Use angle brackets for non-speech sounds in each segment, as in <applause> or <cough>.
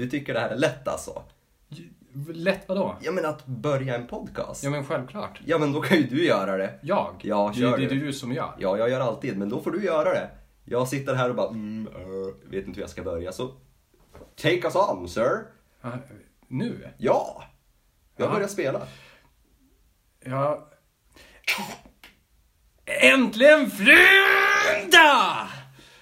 du tycker det här är lätt alltså? Lätt vadå? Ja men att börja en podcast. Ja men självklart. Ja men då kan ju du göra det. Jag? Ja, det, kör det är du. som gör. Ja, jag gör alltid, men då får du göra det. Jag sitter här och bara, mm, äh, vet inte hur jag ska börja, så take us on sir. Ja, Nu? Ja! Jag Ja. börjar spela. Ja... Äntligen fredag!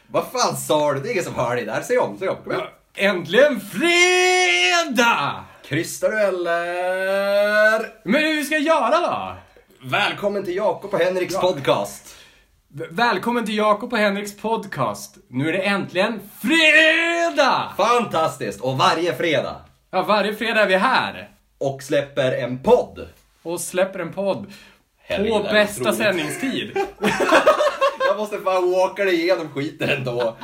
Vad fan sa du? Det är ingen som hör dig där. Säg om, säg om. Kom igen. Äntligen fredag! Krystar du eller? Men hur ska jag göra då? Välkommen till Jakob och Henriks Ja. podcast. V- Välkommen till Jakob och Henriks podcast. Nu är det äntligen fredag! Fantastiskt! Och varje fredag. Ja, varje fredag är vi här Och släpper en podd. och släpper en podd Herregud, på bästa otroligt. sändningstid. <laughs> Jag måste fan walka dig igenom skiten ändå.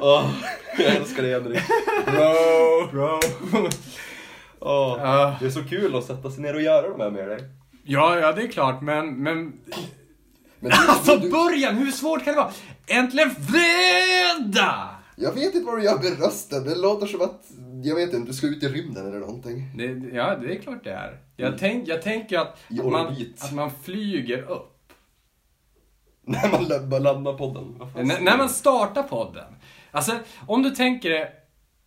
Åh, jag älskar dig Henrik. Bro. Bro. Ja. Det är så kul att sätta sig ner och göra de här med dig. Ja, ja, det är klart, men... men... Men du, Alltså du, början, hur svårt kan det vara? Äntligen fredag! jag vet inte vad du gör med rösten. Det låter som att, jag vet inte, du ska ut i rymden eller någonting. Det, ja, det är klart det är. Jag, tänk, jag tänker att, att, man, att man flyger upp. <laughs> När man bara lämnar podden. N- när man startar podden. Alltså, om du tänker dig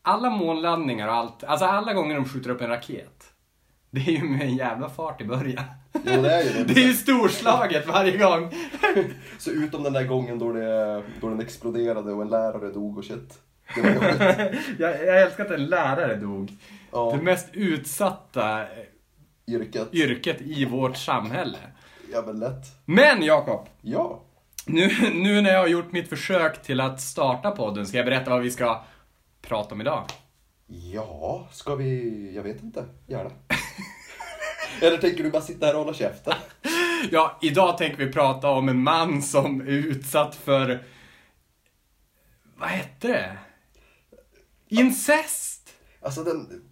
alla månlandningar och allt, alltså alla gånger de skjuter upp en raket. Det är ju med en jävla fart i början. Jo, det är ju <laughs> det. Det är ju storslaget varje gång. <laughs> Så utom den där gången då, det, då den exploderade och en lärare dog och shit. Det var. <laughs> Jag, jag älskar att en lärare dog. Ja, Det mest utsatta yrket. yrket i vårt samhälle. Ja, men lätt. Men Jakob, Ja. Nu, nu när jag har gjort mitt försök till att starta podden ska jag berätta vad vi ska prata om idag. Ja, ska vi... Jag vet inte. Gärna. Eller tänker du bara sitta här och hålla käften? Ja, idag tänker vi prata om en man som är utsatt för... Vad hette det? Incest! Alltså den...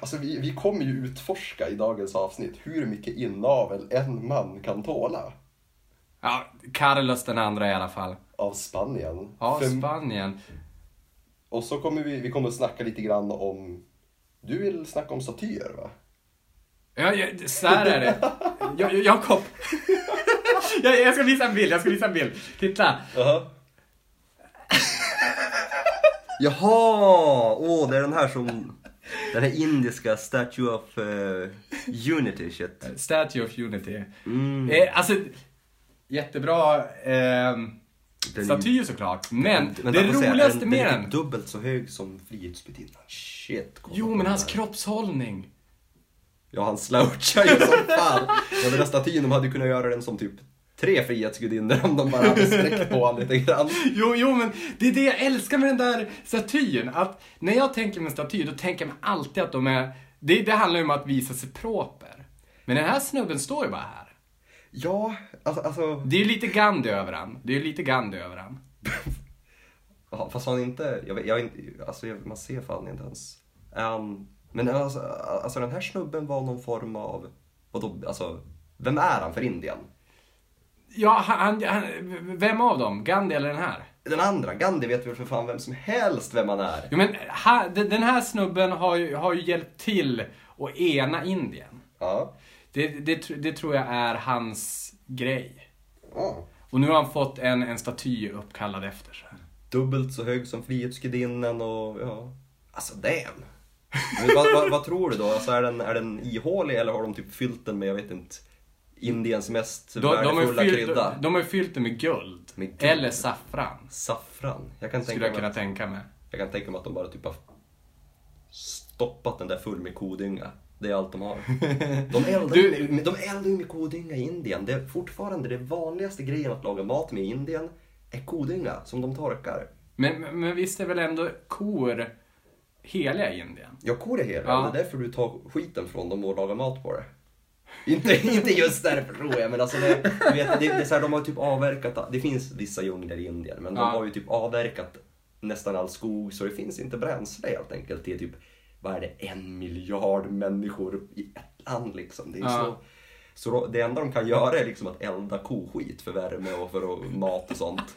Alltså vi, vi kommer ju utforska i dagens avsnitt hur mycket inavel en man kan tåla. Ja, Carlos den andra i alla fall. Av Spanien. Ja, För- Spanien. Och så kommer vi, vi kommer att snacka lite grann om... Du vill snacka om statyer va? Ja, ja, så här är det. Ja, ja, Jakob. <laughs> Jag, jag ska visa en bild, jag ska visa en bild. Titta. Jaha. Jaha! Åh, det är den här som... Den här indiska Statue of eh, Unity shit. Statue of Unity. Mm. Eh, alltså, jättebra eh, Den- staty såklart. Men, det säga, roligaste den, med den är den... typ dubbelt så hög som Frihetsgudinnan. Shit. Jo, men hans här. kroppshållning. Ja, han slouchar ju som fan. Och den där statyn, de hade kunnat göra den som typ tre Frihetsgudinnor om de bara hade sträckt på honom lite grann. <laughs> Jo, jo, men det är det jag älskar med den där statyn. Att när jag tänker med staty, då tänker jag mig alltid att de är... Det, det handlar ju om att visa sig proper. Men den här snubben står ju bara här. Ja, alltså... alltså Det är ju lite Gandhi över han. Det är ju lite Gandhi över han. <laughs> ja, fast han inte... Jag, vet- jag, inte- alltså, jag, man ser fan inte ens. Han... Men alltså, alltså den här snubben var någon form av... Vadå, alltså... Vem är han för Indien? Ja, han, han, vem av dem? Gandhi eller den här? Den andra, Gandhi vet väl för fan vem som helst vem han är. Jo, men ha, den den här snubben har ju, har ju hjälpt till att ena Indien. Ja. Det, det, det tror jag är hans grej. ja. Och nu har han fått en, en staty uppkallad efter sig. Dubbelt så hög som Frihetsgudinnan och ja... Alltså damn. Men vad, vad, vad tror du då? Alltså, är, den, är den ihålig eller har de typ fyllt den med, jag vet inte, Indiens mest De, de, värdefulla ju krydda? fyllt, de har fyllt det med guld. Med guld. Eller saffran. Saffran. Jag kan, tänka Skulle jag kunna att, tänka mig. jag kan tänka mig att de bara typ har stoppat den där full med kodynga. Det är allt de har. <laughs> De eldar, Du- ju med, de eldar ju med kodynga i Indien. Det är fortfarande det vanligaste grejen att laga mat med i Indien är kodynga som de torkar. Men, men, visst är väl ändå kor heliga i Indien? Ja, kor är heliga. Ja. Det är därför du tar skiten från dem och lagar mat på det. Inte, <laughs> inte just därför tror jag, men alltså det, du vet, det, det är så här, de har typ avverkat, det finns vissa djungler i Indien, men de Ja. har ju typ avverkat nästan all skog så det finns inte bränsle helt enkelt till typ, vad är det, en miljard människor i ett land liksom. Det är Ja. så, så det enda de kan göra är liksom att elda koskit för värme och för mat och sånt.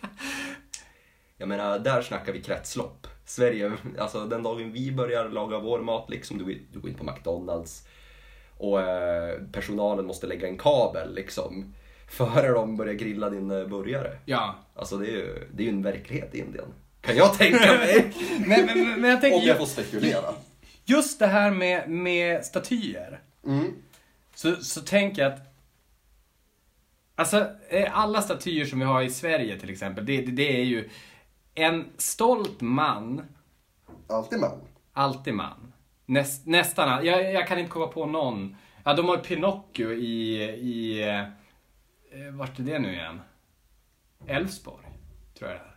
Jag menar, där snackar vi kretslopp. Sverige, alltså den dagen vi börjar laga vår mat, liksom, du, går- du går in på McDonalds och eh, personalen måste lägga en kabel liksom, <laughs> före de börjar grilla din eh, burgare. Ja. Alltså det är ju det är ju en verklighet i Indien. Kan jag tänka mig. <laughs> Men, men- men jag tänker, Om jag får spekulera. Just det här med, med statyer. Mm. Så, så tänker jag att Alltså, eh, alla statyer som vi har i Sverige till exempel, det, det, det är ju en stolt man, Alltid man. alltid man. Näst, nästan jag, jag kan inte komma på någon. Ja, de har Pinocchio i, i eh, vart är det nu igen? Älvsborg, tror jag det är.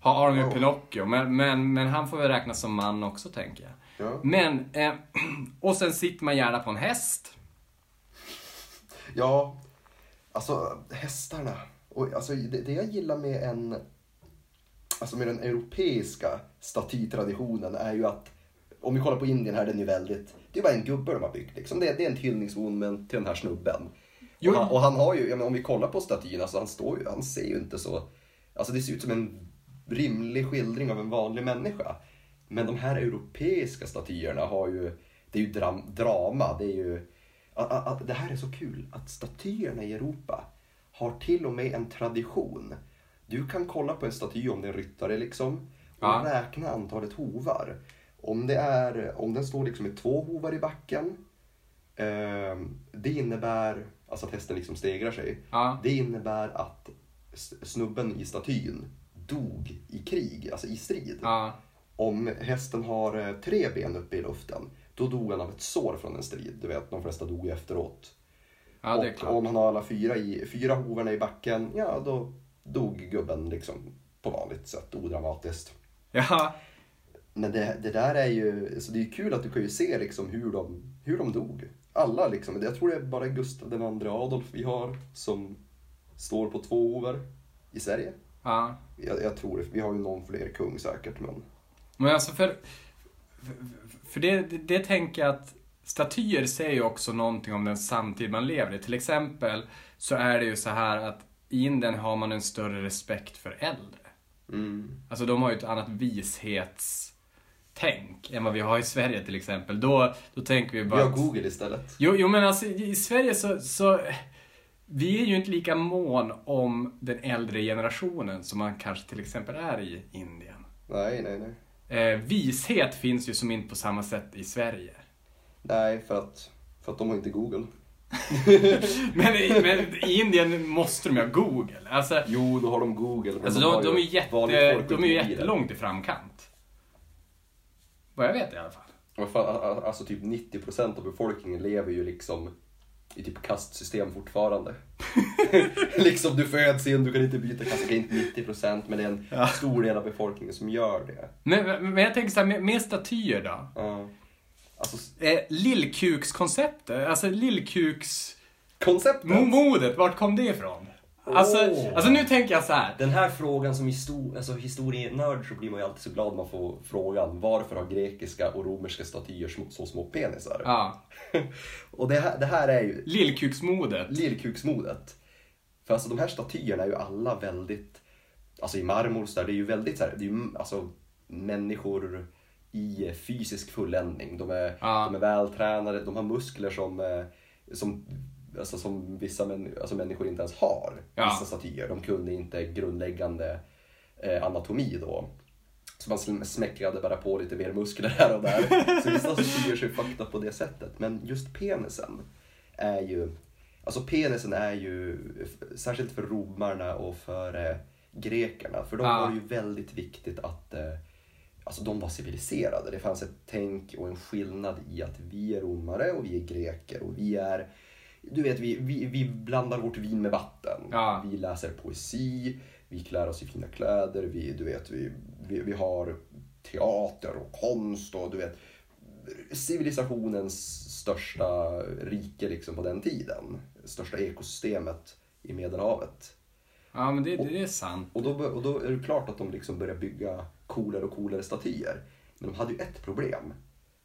Har har de ju. Pinocchio, men, men, men han får väl räknas som man också tänker jag. Ja. Men, eh, <clears throat> och sen sitter man gärna på en häst. Ja, alltså hästarna. Och, alltså, det, det jag gillar med en alltså med den europeiska statytraditionen är ju att om vi kollar på Indien här, den är ju väldigt, det är bara en gubbe de har byggt liksom. Det, är- det är en hyllningsmonument till den här snubben. Jo. Och, han, och han har ju, ja, men om vi kollar på statyn, alltså han står ju, han ser ju inte så, alltså det ser ut som en rimlig skildring av en vanlig människa. Men de här europeiska statyerna har ju, det är ju dram, drama, det är ju, att, att, det här är så kul, att statyerna i Europa har till och med en tradition. Du kan kolla på en staty om det är en ryttare liksom och Ja. räkna antalet hovar. Om, det är, om den står liksom med två hovar i backen, eh, det innebär, alltså att hästen liksom stegrar sig, Ja. det innebär att snubben i statyn dog i krig, alltså i strid. Ja. Om hästen har eh, tre ben uppe i luften, då dog han av ett sår från en strid. Du vet, de flesta dog ju efteråt. Ja, det är och klart. om han har alla fyra, i, fyra hovarna i backen, ja då dog gubben liksom på vanligt sätt, odramatiskt. Ja. Men det, det där är ju, så det är ju kul att du kan ju se liksom hur de, hur de dog. Alla liksom, jag tror det är bara Gustav den andre Adolf vi har som står på två hovar i Sverige. Ja. Jag, jag tror det, vi har ju någon fler kung säkert men... Men alltså för... För, det, det, det tänker jag att statyer säger ju också någonting om den samtid man lever i. Till exempel så är det ju så här att i Indien har man en större respekt för äldre. Mm. Alltså de har ju ett annat vishetstänk än vad vi har i Sverige till exempel. Då, då tänker vi Vi bara... har att- Google istället. Jo, jo men alltså i Sverige så, så... Vi är ju inte lika mån om den äldre generationen som man kanske till exempel är i Indien. Nej, nej, nej. Eh, vishet finns ju som inte på samma sätt i Sverige. Nej, för att, för att de har inte Google. <laughs> Men, i- men i Indien måste de ju ha Google. Alltså, Jo, då har de Google. men alltså har de, de, är jätte, de är ju jättelångt i framkant. Vad jag vet i alla fall. Fan, Alltså typ 90% av befolkningen lever ju liksom i typ kastsystem fortfarande. <laughs> liksom du föds in, du kan inte byta kast. Okej, inte 90% men det är en Ja. stor del av befolkningen som gör det. Men, men jag tänker så här, med, med statyer då. Ja. Alltså Eh, Lillkukskonceptet, alltså lillkuks... konceptet. Modet, vart kom det ifrån? Alltså, Åh. alltså nu tänker jag så här. Den här frågan som histor- alltså historienörd så blir man ju alltid så glad man får frågan varför har grekiska och romerska statyer så, så små penisar? Ja, <laughs> och det här, det här är ju lillkuksmodet. lillkuksmodet. För alltså de här statyerna är ju alla väldigt, alltså i marmor så där, det är ju väldigt så här, det är ju alltså människor i fysisk fulländning. De är, Ja. de är vältränade, de har muskler som, eh, som, alltså som vissa män, alltså människor inte ens har. Ja. Vissa statyer, de kunde inte grundläggande eh, anatomi då. Så man sm- smäckrade bara på lite mer muskler här och där. <laughs> Så vissa statyer ser fakta på det sättet. Men just penisen är ju, alltså penisen är ju, särskilt för romarna och för eh, grekerna, för de Ja. var ju väldigt viktigt att eh, Alltså de var civiliserade. Det fanns ett tänk och en skillnad i att vi är romare och vi är greker och vi är du vet, vi, vi, vi blandar vårt vin med vatten. Ja. Vi läser poesi, vi klär oss i fina kläder, vi, du vet, vi, vi, vi har teater och konst och du vet civilisationens största rike liksom på den tiden. Största ekosystemet i Medelhavet. Ja, men det, det är sant. Och då, och då är det klart att de liksom börjar bygga coolare och coolare statyer. Men de hade ju ett problem.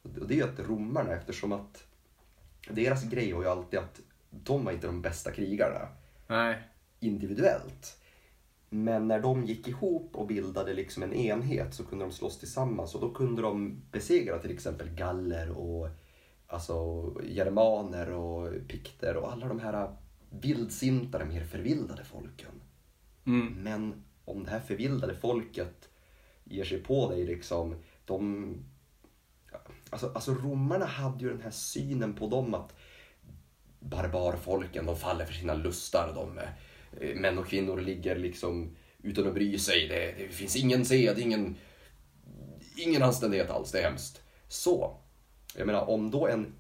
Och det är ju att romarna, eftersom att deras grej var ju alltid att de var inte de bästa krigarna Nej. individuellt. Men när de gick ihop och bildade liksom en enhet så kunde de slåss tillsammans och då kunde de besegra till exempel galler och alltså germaner och pikter och alla de här vildsintare, mer förvildade folken. Mm. Men om det här förvildade folket ger sig på dig liksom, de... Alltså, alltså romarna hade ju den här synen på dem att barbarfolken, de faller för sina lustar. De, eh, män och kvinnor ligger liksom utan att bry sig. Det, det finns ingen sed, ingen, ingen anständighet alls. Det är hemskt. Så, jag menar om då en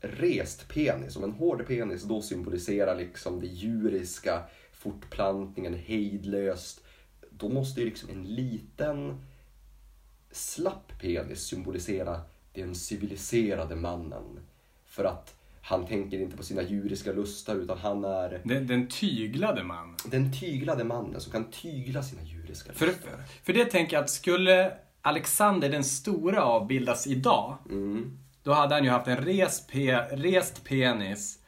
rest penis, om en hård penis då symboliserar liksom det djuriska, fortplantningen hejdlöst. Då måste ju liksom en liten slapp penis symbolisera den civiliserade mannen. För att han tänker inte på sina djuriska lustar utan han är Den, den tyglade man. den tyglade mannen som kan tygla sina djuriska För, lustar. för det tänker jag att skulle Alexander den stora avbildas idag, Mm. då hade han ju haft en res pe, rest penis.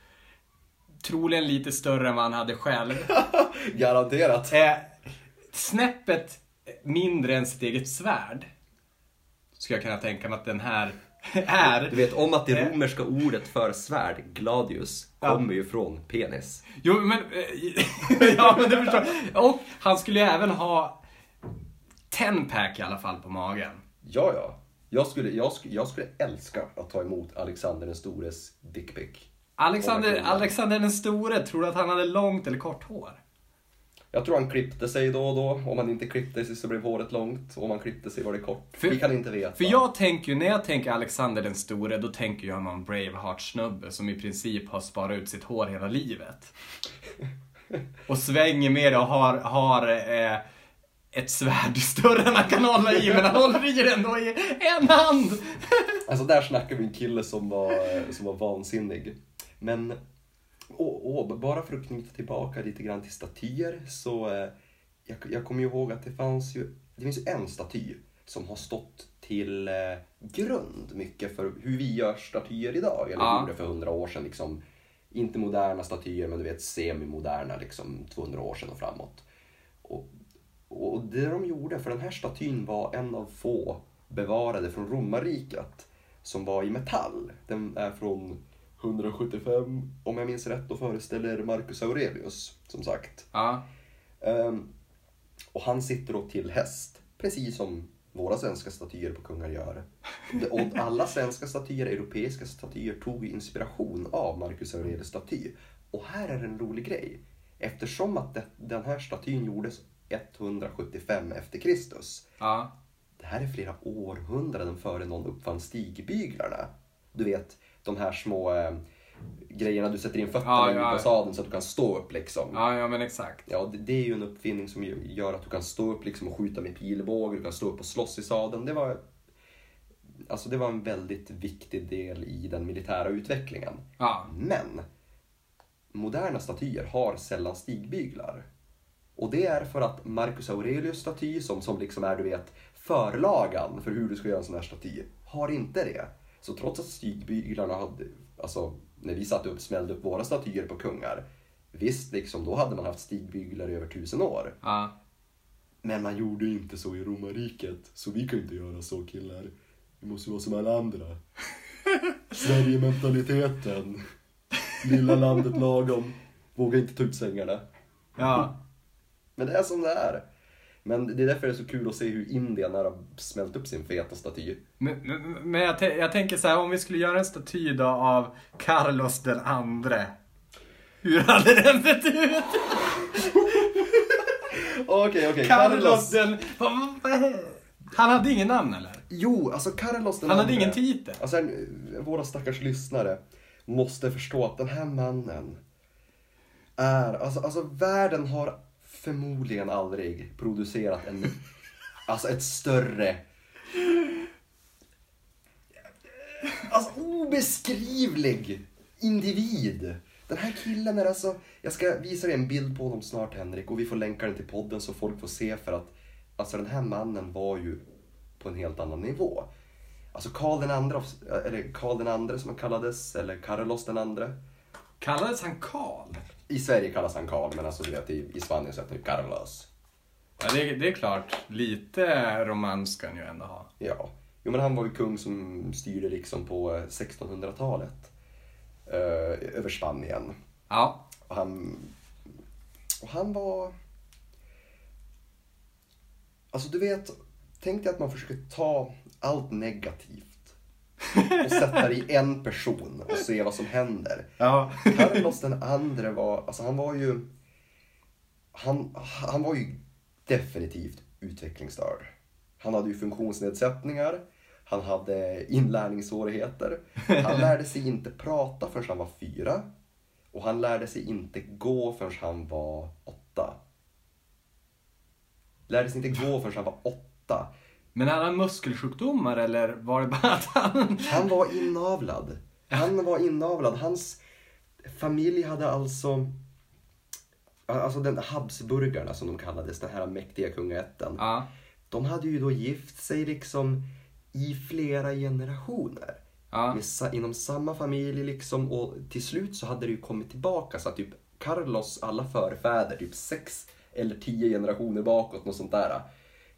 Troligen lite större än vad han hade själv. <laughs> Garanterat. Eh, snäppet mindre än sitt eget svärd. Skulle jag kunna tänka mig att den här är. Du vet om att det Eh. romerska ordet för svärd, gladius, Ja. kommer ju från penis. Jo, men... eh, <laughs> ja, men du förstår. Och han skulle ju även ha tenpack i alla fall på magen. Ja, ja. Jag skulle, jag, skulle, jag skulle älska att ta emot Alexander den stores dickpic. Alexander, Alexander den store, tror du att han hade långt eller kort hår? Jag tror han klippte sig då och då. Om han inte klippte sig så blev håret långt. Om han klippte sig var det kort. För- Vi kan inte veta. För jag tänker ju, när jag tänker Alexander den store, då tänker jag någon Braveheart-snubbe som i princip har sparat ut sitt hår hela livet. <laughs> Och svänger med det och har, har eh, ett svärd större än han kan hålla i, men han håller i det ändå i en hand! Alltså där snackar vi en kille som var, som var vansinnig. Men, och, bara för att knyta tillbaka lite grann till statyer så eh, jag, jag kommer ju ihåg att det fanns ju, det finns ju en staty som har stått till eh, grund mycket för hur vi gör statyer idag, eller Ja. gjorde för hundra år sedan. Liksom, inte moderna statyer, men du vet semimoderna, liksom 200 år sedan och framåt. Och, och det de gjorde, för den här statyn var en av få bevarade från romarriket som var i metall. Den är från 175, om jag minns rätt, och föreställer Marcus Aurelius, som sagt. Ja. Ehm, och han sitter då till häst, precis som våra svenska statyer på kungar gör. Och alla svenska statyer, europeiska statyer, tog inspiration av Marcus Aurelius staty. Och här är en rolig grej. Eftersom att det, den här statyn gjordes 175 efter Kristus. Ja. Det här är flera århundraden före någon uppfann stigbyglarna. Du vet, de här små eh, grejerna du sätter in fötterna Ja, i ja. på sadeln så att du kan stå upp liksom. Ja, ja men exakt. Ja, det, det är ju en uppfinning som gör att du kan stå upp liksom och skjuta med pilbåge, du kan stå upp och slåss i sadeln. Det var, alltså det var en väldigt viktig del i den militära utvecklingen. Ja. Men moderna statyer har sällan stigbyglar. Och det är för att Marcus Aurelius staty, som, som liksom är du vet förlagan för hur du ska göra en sån här staty, har inte det. Så trots att stigbyglarna hade, alltså när vi satte upp, smällde upp våra statyer på kungar, visst liksom då hade man haft stigbyglar i över tusen år. Ja. Men man gjorde inte så i romarriket, så vi kan inte göra så killar. Vi måste vara som alla andra. <laughs> Sverige-mentaliteten. Lilla landet lagom. Våga inte ta ut sängarna. Ja. Men det är som det är. Men det är därför det är så kul att se hur Indien har smält upp sin feta staty. Men, men, men jag, jag tänker så här, om vi skulle göra en staty då av Carlos den andre. Hur hade den sett ut? <laughs> Okej, okej. Carlos den... vad- vad- Han hade ingen namn eller? Jo, alltså Carlos den Han hade ingen titel. Alltså, våra stackars lyssnare måste förstå att den här mannen är, alltså, alltså världen har förmodligen aldrig producerat en, <laughs> alltså ett större, alltså obeskrivlig individ. Den här killen är alltså, jag ska visa dig en bild på honom snart Henrik och vi får länka den till podden så folk får se för att alltså den här mannen var ju på en helt annan nivå. Alltså Karl den andra, eller Karl den andre som han kallades, eller Carlos den andre. Kallades han Karl? I Sverige kallas han Karl, men alltså du vet i, i Spanien så heter han ju Carlos. Ja, det, det är klart. Lite romans ska han ju ändå ha. Ja. Jo, men han var ju kung som styrde liksom på 1600-talet. Eh, över Spanien. Ja. Och han, och han var... Alltså du vet, tänk dig att man försöker ta allt negativt och sätta det i en person och se vad som händer. Ja. Carlos den andre var, alltså han var ju... Han, han var ju definitivt utvecklingsstörd. Han hade ju funktionsnedsättningar, han hade inlärningssvårigheter. Han lärde sig inte prata förrän han var fyra. Och han lärde sig inte gå förrän han var åtta. Lärde sig inte gå förrän han var åtta. Men hade han muskelsjukdomar eller var det bara att han... Han var inavlad. Han var inavlad. Hans familj hade alltså... Alltså den Habsburgarna som de kallades, den här mäktiga kungaätten. Ja. De hade ju då gift sig liksom i flera generationer. Ja. Med, inom samma familj liksom och till slut så hade det ju kommit tillbaka så att typ Carlos alla förfäder, typ sex eller tio generationer bakåt, något sånt där,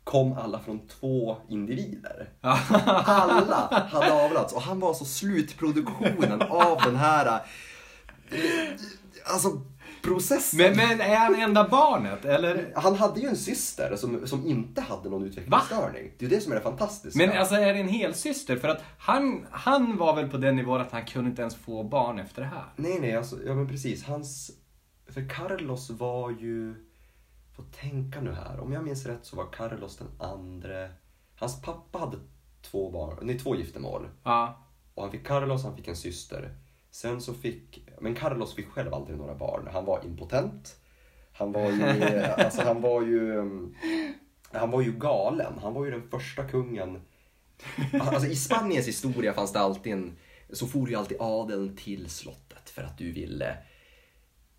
kom alla från två individer. <laughs> Alla hade avlats och han var så slutproduktionen av den här eh, alltså processen. Men, men är han enda barnet eller? Han hade ju en syster som, som inte hade någon utvecklingsstörning. Det är ju det som är det fantastiska. Men alltså är det en helsyster? För att han, han var väl på den nivån att han kunde inte ens få barn efter det här. Nej, nej, alltså, ja men precis. Hans... För Carlos var ju... Får tänka nu här. Om jag minns rätt så var Carlos den andre... Hans pappa hade två barn, nej två giftermål. Ja. Och han fick Carlos, han fick en syster. Sen så fick... Men Carlos fick själv aldrig några barn. Han var impotent. Han var ju... <laughs> alltså han var ju... Han var ju galen. Han var ju den första kungen... Alltså i Spaniens historia fanns det alltid en... Så for ju alltid adeln till slottet för att du ville...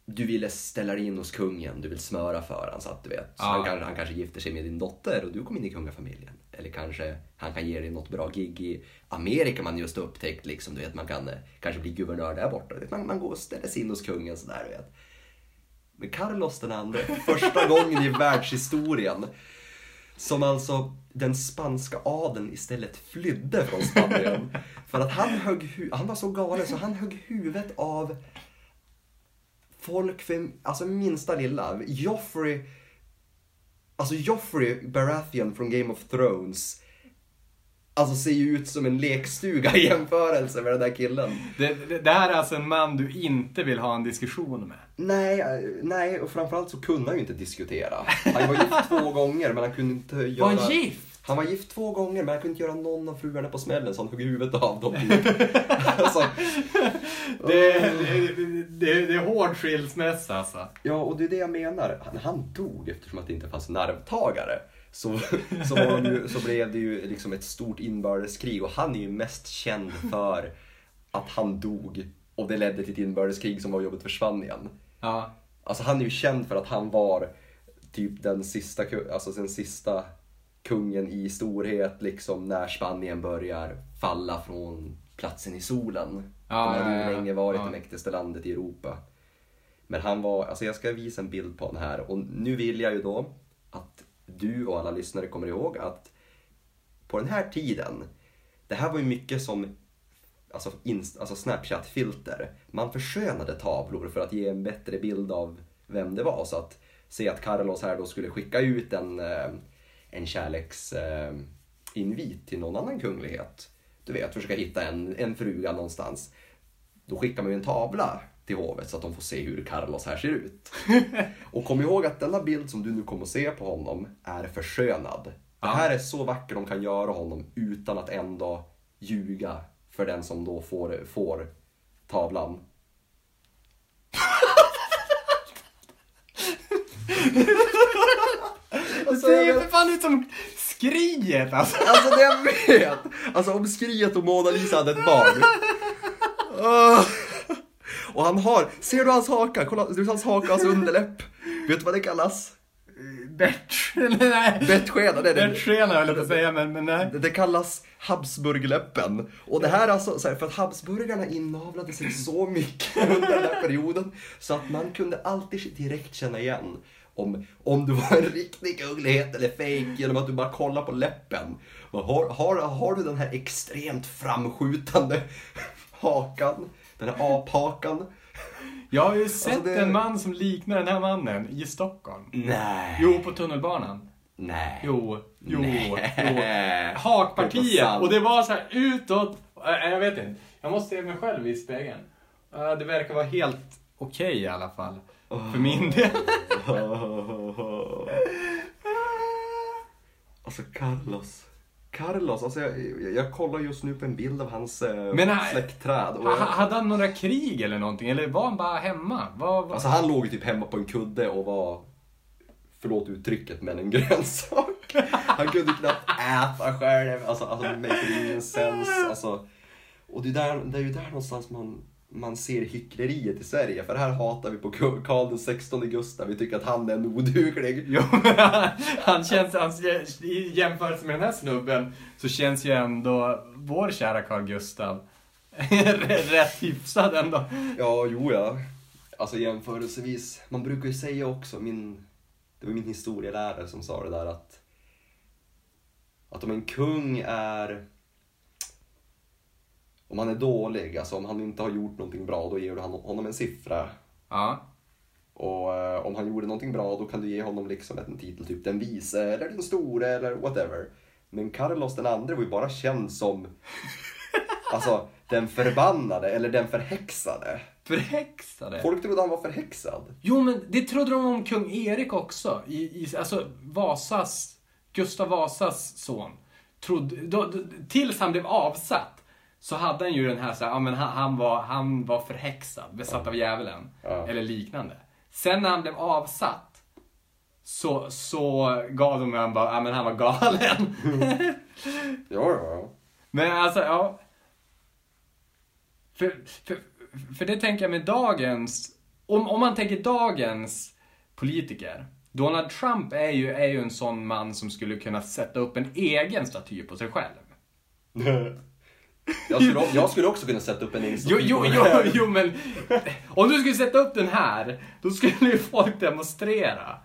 Du ville ställa dig in hos kungen, du vill smöra för honom så att du vet. Ja. han, kan, han kanske gifter sig med din dotter och du kommer in i kungafamiljen. Eller kanske han kan ge dig något bra gig i Amerika man just upptäckt liksom, du vet man kan eh, kanske bli guvernör där borta. Man, man går och ställer sig in hos kungen sådär du vet. Men Carlos den andre, <laughs> första gången i världshistorien som alltså den spanska adeln istället flydde från Spanien. <laughs> För att han högg han var så galen så han högg huvudet av folk för alltså minsta lilla. Joffrey, alltså Joffrey Baratheon från Game of Thrones. Alltså ser ju ut som en lekstuga i jämförelse med den där killen. Det, det, det här är alltså en man du inte vill ha en diskussion med. Nej, eh, nej och framförallt så kunde han ju inte diskutera. Han var gift två gånger men han kunde inte göra... Var gift? Han var gift två gånger men han kunde inte göra någon av fruarna på smällen så han högg huvudet av dem. <laughs> alltså, Det, det, det, det är hård skilsmässa alltså. ja, och det är det jag menar. Han, han dog eftersom att det inte fanns nervtagare. Så, så, ju, så blev det ju liksom ett stort inbördeskrig och han är ju mest känd för att han dog och det ledde till ett inbördeskrig som var jobbet för Spanien. Ja. Alltså han är ju känd för att han var typ den sista, alltså den sista kungen i storhet liksom när Spanien börjar falla från platsen i solen. Ja, De hade ju länge varit ja. det mäktigaste landet i Europa. Men han var, alltså jag ska visa en bild på honom här och nu vill jag ju då att du och alla lyssnare kommer ihåg att på den här tiden, det här var ju mycket som alltså, inst- alltså Snapchat-filter. Man förskönade tavlor för att ge en bättre bild av vem det var. Så att se att Carlos här då skulle skicka ut en, eh, en kärleksinvit eh, till någon annan kunglighet. Du vet, försöka hitta en, en fruga någonstans. Då skickar man ju en tavla till hovet så att de får se hur Carlos här ser ut. <laughs> Och kom ihåg att denna bild som du nu kommer att se på honom är förskönad. Det här är så vackert de kan göra honom utan att ändå ljuga för den som då får, får tavlan. <laughs> Det ser ju för fan ut som skriet alltså. Alltså det jag vet! Alltså om Skriet och Mona Lisa hade ett barn. <laughs> Och han har, ser du hans haka? Kolla, du ser hans haka, hans underläpp. Vet du vad det kallas? Bert... <laughs> Nej. Bettskena, det är det. Bertskena höll jag på att säga, men, men nej. Det, det kallas Habsburgläppen. Och det här är alltså, så här, för att Habsburgarna inavlade sig så mycket under den här perioden så att man kunde alltid direkt känna igen om, om du var en riktig uglighet eller fake genom att du bara kollar på läppen. Har, har, har du den här extremt framskjutande hakan, den här aphakan. Jag har ju sett det- en man som liknar den här mannen i Stockholm. Nej. Jo, på tunnelbanan. Nej. Jo, jo, Nej. jo. <laughs> Hakpartiet. Och det var så här utåt. Äh, Jag vet inte. Jag måste se mig själv i spegeln. Äh, Det verkar vara helt okej i alla fall. För min del. <laughs> Alltså Carlos. Carlos, alltså jag, jag, jag kollar just nu på en bild av hans eh, Men han- släktträd. Och jag, Hade han några krig eller någonting? Eller var han bara hemma? Vad, vad? alltså han låg ju typ hemma på en kudde och var, förlåt uttrycket, men en <laughs> grönsak. Han kunde knappt äta själv, alltså, alltså det make ingen sens. Alltså, och det är, där, det är ju där någonstans man, man ser hyckleriet i Sverige. För här hatar vi på Karl den 16 Gustav, vi tycker att han är en oduglig. Jo, <laughs> han känns, hans, i jämförelse med den här snubben så känns ju ändå vår kära Carl Gustav <laughs> rätt hyfsad ändå. Ja, jo ja. Alltså jämförelsevis. Man brukar ju säga också, min, det var min historielärare som sa det där att, att om en kung är, om han är dålig, alltså om han inte har gjort någonting bra, då ger du honom en siffra. Ja. Och eh, om han gjorde någonting bra, då kan du ge honom liksom en titel, typ den vise eller den store eller whatever. Men Carlos den andre var ju bara känd som, <laughs> alltså den förbannade eller den förhäxade. Förhäxade. Folk trodde han var förhäxad. Jo, men det trodde de om kung Erik också. I, i, alltså Vasas, Gustav Vasas son. Trodde, då, då, tills han blev avsatt så hade han ju den här, så här ja, men han, han, var, han var förhäxad, besatt av djävulen. Ja. Eller liknande. Sen när han blev avsatt så, så gav de honom bara, ja men han var galen. Ja, <laughs> ja, ja. Men alltså, ja. För, för, för det tänker jag med dagens, om, om man tänker dagens politiker. Donald Trump är ju, är ju en sån man som skulle kunna sätta upp en egen staty på sig själv. <laughs> Jag skulle, jag skulle också kunna sätta upp en egen Jo, jo, jo, jo, men om du skulle sätta upp den här, då skulle ju folk demonstrera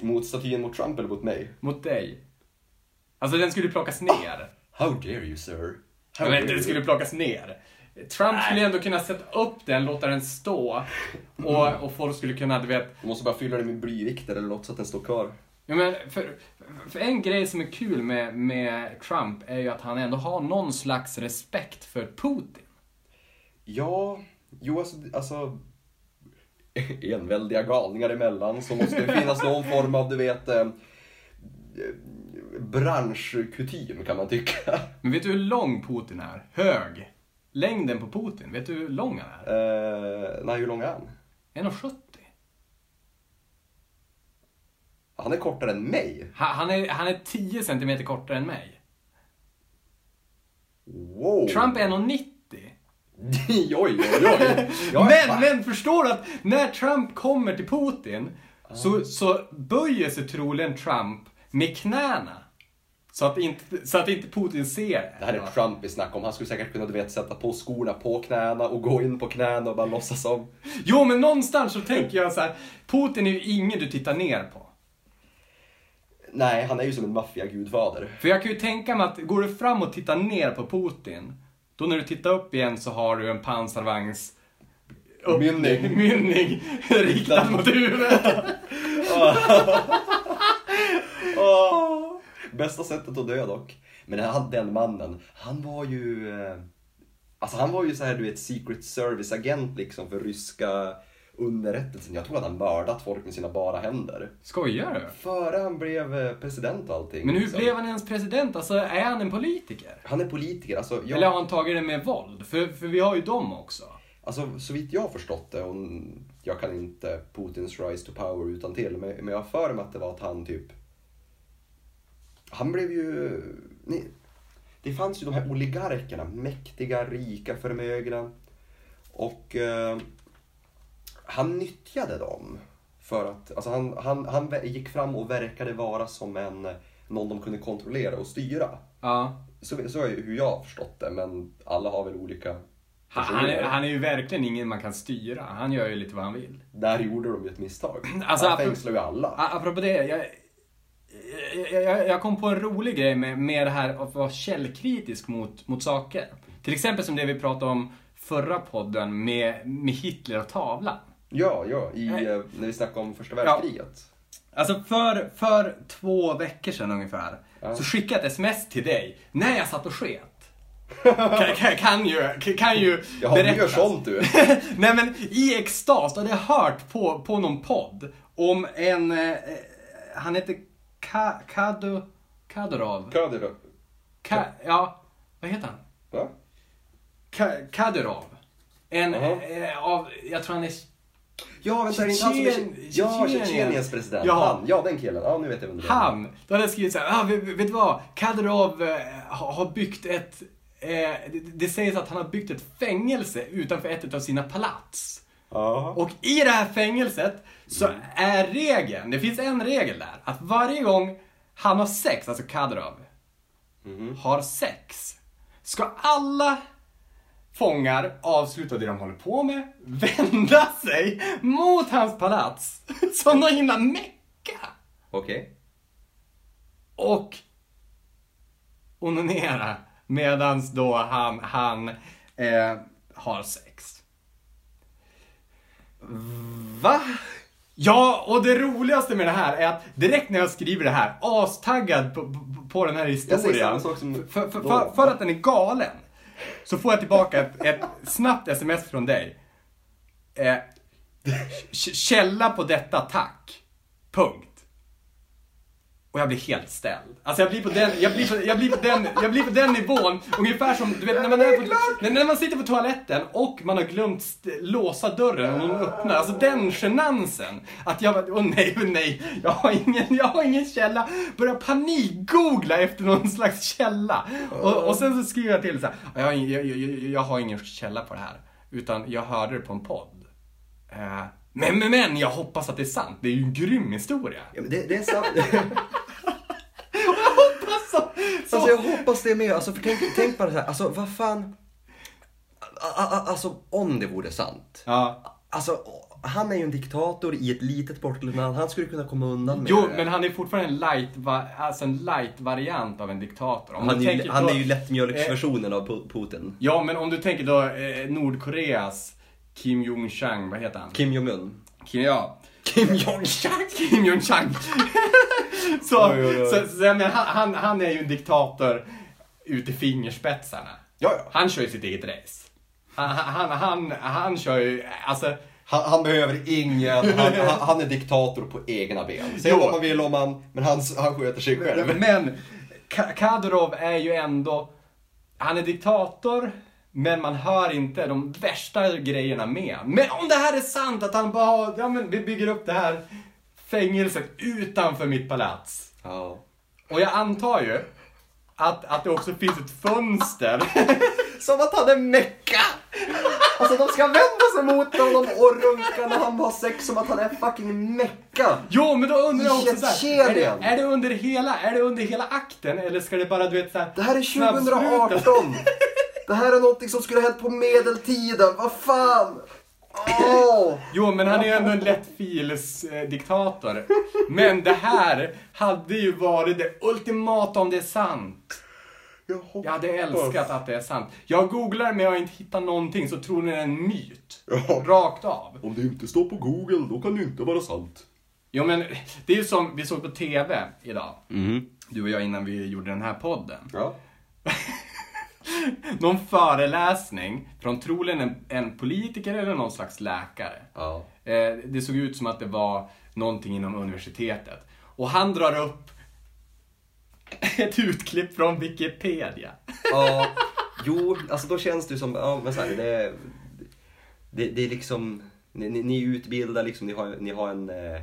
Mot statyn mot Trump eller mot mig? mot dig. Alltså den skulle plockas ner. How dare you sir? How Men dare den skulle plockas ner. Trump skulle ändå kunna sätta upp den, låta den stå och, och folk skulle kunna, du vet, Du måste bara fylla den med blyvikter eller något så att den står kvar. Ja, men för, för en grej som är kul med, med Trump är ju att han ändå har någon slags respekt för Putin. Ja, jo alltså, alltså <laughs> enväldiga galningar emellan så måste det finnas någon form av, du vet, eh, branschkutym kan man tycka. Men vet du hur lång Putin är? Hög. Längden på Putin, vet du hur lång han är? Eh, nej, hur lång är han? 1,70. Han är kortare än mig. Han, han, är, han är 10 centimeter kortare än mig. Wow! Trump är 1,90. <laughs> oj, oj, oj. <laughs> Ja, men, men förstår du att när Trump kommer till Putin så, så böjer sig troligen Trump med knäna. Så att inte, så att inte Putin ser Det här är Trump vi snackar om. Han skulle säkert kunna du vet, sätta på skorna på knäna och gå in på knäna och bara låtsas som. Jo, men någonstans så tänker jag så här. Putin är ju ingen du tittar ner på. Nej, han är ju som en maffiagudfader. För jag kan ju tänka mig att går du fram och tittar ner på Putin, då när du tittar upp igen så har du en pansarvagns Mynning. <laughs> mynning riktad mot huvudet. <laughs> Bästa sättet att dö dock. Men han, den mannen, han var ju... eh, Alltså han var ju så här, du vet, secret service-agent liksom för ryska underrättelsen. Jag tror att han mördat folk med sina bara händer. Skojar du? Före han blev eh, president och allting. Men hur liksom. blev han ens president? Alltså, är han en politiker? Han är politiker, alltså. Jag... Eller har han tagit det med våld? För, för vi har ju dem också. Alltså så vitt jag har förstått det, och jag kan inte Putins rise to power utan till men, men jag har för mig att det var att han typ... Han blev ju... Ni, det fanns ju de här oligarkerna, mäktiga, rika, förmögna. Och eh, han nyttjade dem. För att, alltså han, han, han gick fram och verkade vara som en, någon de kunde kontrollera och styra. Ja. Så, så är hur jag har förstått det, men alla har väl olika Han, han, är, han är ju verkligen ingen man kan styra. Han gör ju lite vad han vill. Där gjorde de ju ett misstag. <clears throat> Alltså, han fängslar ju alla. Apropå det, jag, jag, jag, jag kom på en rolig grej med, med det här att vara källkritisk mot, mot saker. Till exempel som det vi pratade om förra podden med, med Hitler och tavlan. Ja, ja, i, eh, när vi snackade om första världskriget. Alltså för, för två veckor sedan ungefär Ja. så skickade jag ett sms till dig när jag satt och sket. <laughs> kan, kan, kan ju, kan ju Jaha, du gör sånt du. <laughs> Nej men i extas då hade jag hört på, på någon podd om en, eh, han heter Ka, Kado, Kadyrov. Kadyrov. Ka, ja, vad heter han? Va? Ka, Kadyrov. En Jaha. eh, av, jag tror han är Ja, vänta, är det inte han som är... Tjetjen- Ja, Tjetjenien. Tjetjeniens president. Ja. Han, ja den killen. Ja, nu vet jag vem det är. Han, då hade jag skrivit så här, ah, vet, vet du vad? Kadyrov eh, har byggt ett, eh, det, det sägs att han har byggt ett fängelse utanför ett av sina palats. Ja. Och i det här fängelset så är regeln, det finns en regel där, att varje gång han har sex, alltså Kadyrov, Mhm. har sex, ska alla fångar avsluta det de håller på med, <laughs> vända sig mot hans palats, <laughs> som de hinner mecka Okej. och onanera medans då han, han eh, har sex. Va? Ja, och det roligaste med det här är att direkt när jag skriver det här, astaggad på, på, på den här Jag säger samma historien, sak som för, för, för, för att den är galen, så får jag tillbaka ett, ett snabbt sms från dig. Eh, källa på detta, tack. Punkt. Och jag blir helt ställd. Alltså jag blir på den, jag blir på, jag blir på den, jag blir på den nivån, ungefär som, du vet när man, är på, när, när man sitter på toaletten och man har glömt st- låsa dörren och någon öppnar. Alltså den genansen. Att jag bara, åh nej, åh nej, jag har ingen, jag har ingen källa. Börjar panikgoogla efter någon slags källa. Och, och sen så skriver jag till så här, jag, har jag, jag, jag, jag har ingen källa på det här. Utan jag hörde det på en podd. Eh, men, men, men, jag hoppas att det är sant. Det är ju en grym historia. Ja, men det, det är sant. <laughs> Alltså, så, Alltså jag hoppas det med. Alltså för tänk, tänk bara så här, alltså vad fan. A- a- Alltså om det vore sant. Ja. Alltså han är ju en diktator i ett litet bortglömt land. Han skulle kunna komma undan med Jo, det. men han är fortfarande en light, alltså en light-variant av en diktator. Om han, är ju, han på- är ju lättmjölksversionen av Pu- Putin. Ja, men om du tänker då eh, Nordkoreas Kim Jong-Chang, vad heter han? Kim Jong-Un. Kim, ja. Kim Jong-Chang? <laughs> Kim Jong-Chang. <laughs> så, Oj, oj, oj. så, så menar, han, han, är ju en diktator ut i fingerspetsarna. Ja, ja. Han kör ju sitt eget race. Han, han, han, han kör ju, alltså, Han, han behöver ingen, han, han, är diktator på egna ben. Säg vad man vill om han, men han, han sköter sig själv. Men Ka- Kadyrov är ju ändå, han är diktator, men man hör inte de värsta grejerna med. Men om det här är sant, att han bara, ja men vi bygger upp det här fängelset utanför mitt palats. Ja. Och jag antar ju att, att det också finns ett fönster. <laughs> Som att han är mecka! Alltså de ska vända sig mot honom och runka när han har sex som att han är fucking mecka. Jo, men då undrar jag också så här, är, det, är, det under hela, är det under hela akten eller ska det bara, du vet så här, Det här är snabbspruta? 2018. <laughs> Det här är någonting som skulle ha hänt på medeltiden. Vad fan? Åh! Jo, men han är ju ändå en lättfils-diktator. Men det här hade ju varit det ultimata om det är sant. Jag. Jag hade älskat att det är sant. Jag googlar men jag har inte hittat någonting så tror ni det är en myt. Ja. Rakt av. Om det inte står på Google, då kan det inte vara sant. Jo men det är ju som vi såg på TV idag. Mm. Du och jag innan vi gjorde den här podden. Ja. <laughs> <laughs> Någon föreläsning från troligen en, en politiker eller någon slags läkare. Ja. Eh, det såg ut som att det var någonting inom universitetet. Och han drar upp <laughs> ett utklipp från Wikipedia. Ja. Jo, alltså då känns det som, ja men så här, det, det, det är liksom, ni, ni- ni utbildar liksom, ni har, ni har en, eh, eh,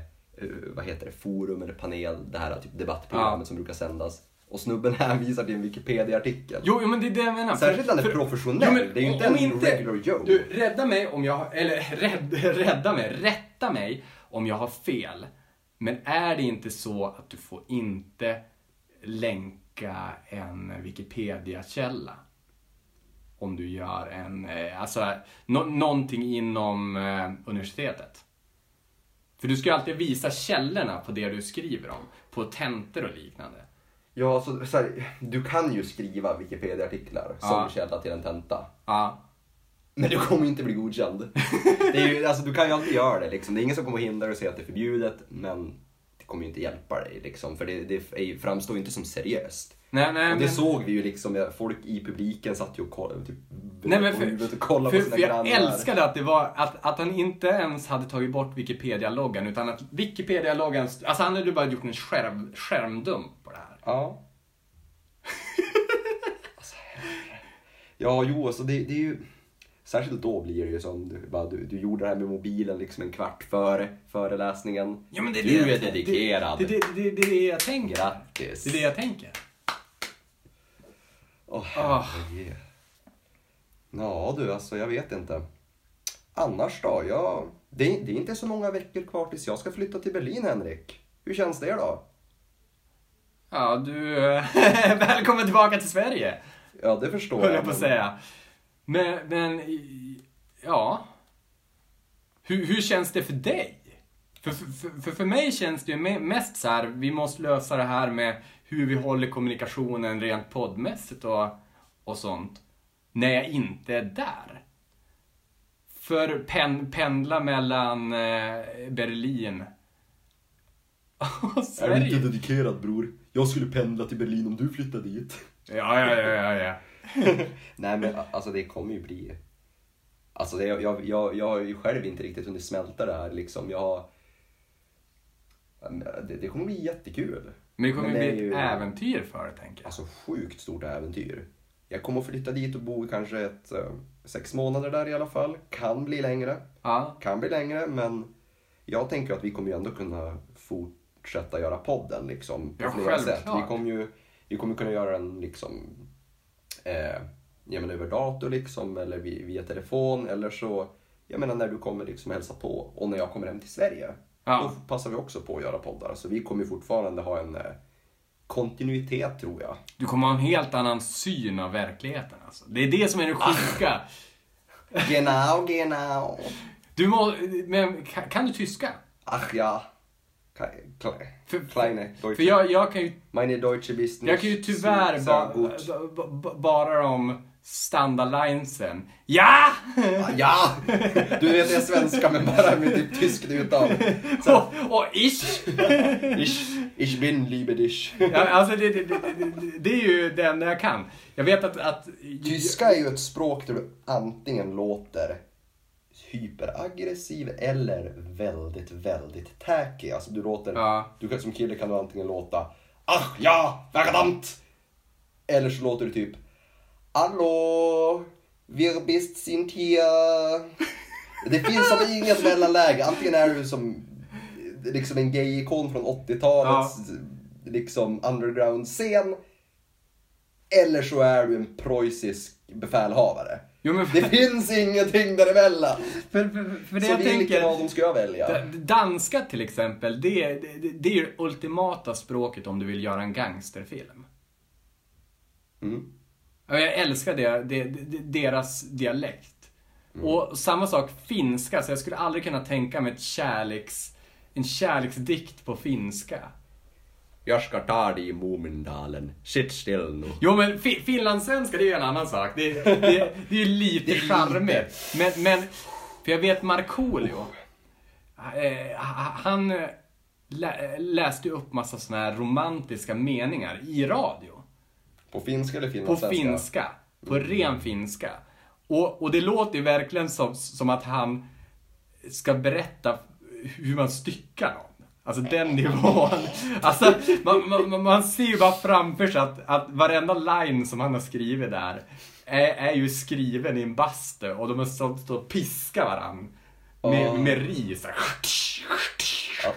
vad heter det, forum eller panel, det här typ debattprogrammet Ja. som brukar sändas. Och snubben hänvisar till en Wikipedia-artikel. Jo, jo, men det är det jag menar. Särskilt när han är professionell. Det är ju inte en regular Joe. Du, rädda mig om jag eller <laughs> rädd, rädda mig, rätta mig om jag har fel. Men är det inte så att du får inte länka en Wikipedia-källa? om du gör en, eh, alltså nå någonting inom eh, universitetet. För du ska ju alltid visa källorna på det du skriver om, på tentor och liknande. Ja, så, så här, du kan ju skriva Wikipedia-artiklar som Ja. källa till en tenta. Ja, Men du kommer inte bli godkänd. <laughs> Det är ju, alltså, du kan ju alltid göra det. Liksom. Det är ingen som kommer hindra dig och säga att det är förbjudet, men det kommer ju inte hjälpa dig. Liksom, för det, det är, ju- framstår ju inte som seriöst. nej, nej, Och det men- såg vi ju liksom, ja, folk i publiken satt ju och kollade, typ, Nej, men på för, och kollade för, på för sina jag grannar. älskade att det var att, att han inte ens hade tagit bort Wikipedia-loggan utan att Wikipedia-loggan, alltså han hade ju bara gjort en skärm, skärmdump på det här. Ja. alltså, ja, jo, alltså det, det är ju... Särskilt då blir det ju som du, bara, du, du gjorde det här med mobilen liksom en kvart före föreläsningen. Ja, men det är du det- är dedikerad. Det, det, det, det är det jag tänker. Grattis. Det är det jag tänker. Åh, Ah. herregud. Ja du, alltså jag vet inte. Annars då? Ja, det, det är inte så många veckor kvar tills jag ska flytta till Berlin, Henrik. Hur känns det då? Ja, du... <laughs> Välkommen tillbaka till Sverige, Ja, det förstår jag. jag på men- säga. Men, men, ja. Hur, hur känns det för dig? För, för, för, för mig känns det ju me- mest så här, vi måste lösa det här med hur vi håller kommunikationen rent poddmässigt och, och sånt. När jag inte är där. För pen, pendla mellan eh, Berlin <laughs> och Är Sverige. du inte dedikerad bror? Jag skulle pendla till Berlin om du flyttade dit. Ja, ja, ja, ja, ja. <laughs> Nej men alltså det kommer ju bli... Alltså det, jag, jag, jag har ju själv inte riktigt hunnit smälta det här liksom. Jag har... Det, det kommer bli jättekul. Men det kommer Men bli det ett är ju- äventyr för dig, tänker jag. Alltså sjukt stort äventyr. Jag kommer att flytta dit och bo i kanske ett, eh, sex månader där i alla fall. Kan bli längre. Ja, Kan bli längre men jag tänker att vi kommer ju ändå kunna fortsätta göra podden liksom på Ja, flera sätt. självklart. Vi kommer ju vi kommer kunna göra den liksom eh, jag menar, över dator liksom eller via, via telefon eller så jag menar när du kommer liksom hälsa på och när jag kommer hem till Sverige. Ja. Då passar vi också på att göra poddar. Så vi kommer fortfarande ha en eh, kontinuitet tror jag. du kommer ha en helt annan syn av verkligheten. Alltså. Det är det som är det sjuka. Genau, genau. Du må, men kan, kan du tyska? Ach ja. Kleine Deutsche. För jag, jag kan ju, Meine Deutsche Business. jag kan ju tyvärr ba, ba, ba, bara de standardlinesen. Ja! Ah, Ja! Du vet, jag är svenska men bara med typ tyskt uttal. och, och ich! Ich, ich bin liebe dich. Ja, alltså det, det, det, det, det är ju den jag kan. Jag vet att... att Tyska är ju ett språk där du antingen låter hyperaggressiv eller väldigt, väldigt tacky. Alltså du låter, Ja. du som kille kan du antingen låta Ach ja, verdammt! Eller så låter du typ Hallå, wir bist sind hier. Det finns som inget mellanläge. Antingen är du som liksom en gay-ikon från 80-talets liksom underground-scen. Eller så är du en preussisk befälhavare. Jo, men Det finns ingenting däremellan. för, för, för det Så jag vilken tänker... av dem ska jag välja? Da- Danska till exempel, det, det, det är ju det ultimata språket om du vill göra en gangsterfilm. Mm. Jag älskar det, det, deras dialekt. Och samma sak finska, så jag skulle aldrig kunna tänka mig ett kärleks, en kärleksdikt på finska. Jag ska ta dig i Mumindalen. Sitt still nu. Jo men fi, finlandssvenska det är ju en annan sak. Det, det, det är ju lite Det är lite. charmigt. Men, men, för jag vet Markoolio. Eh, han eh, lä, läste ju upp massa såna här romantiska meningar i radio. På finska eller På finlandssvenska? finska. På ren finska. Och, och det låter ju verkligen som, som att han ska berätta hur man styckar någon. Alltså den nivån. Alltså, man, man, man ser ju bara framför sig att, att varenda line som han har skrivit där är, är ju skriven i en bastu och de har stått och piskat varandra. Med, med ris. Ja.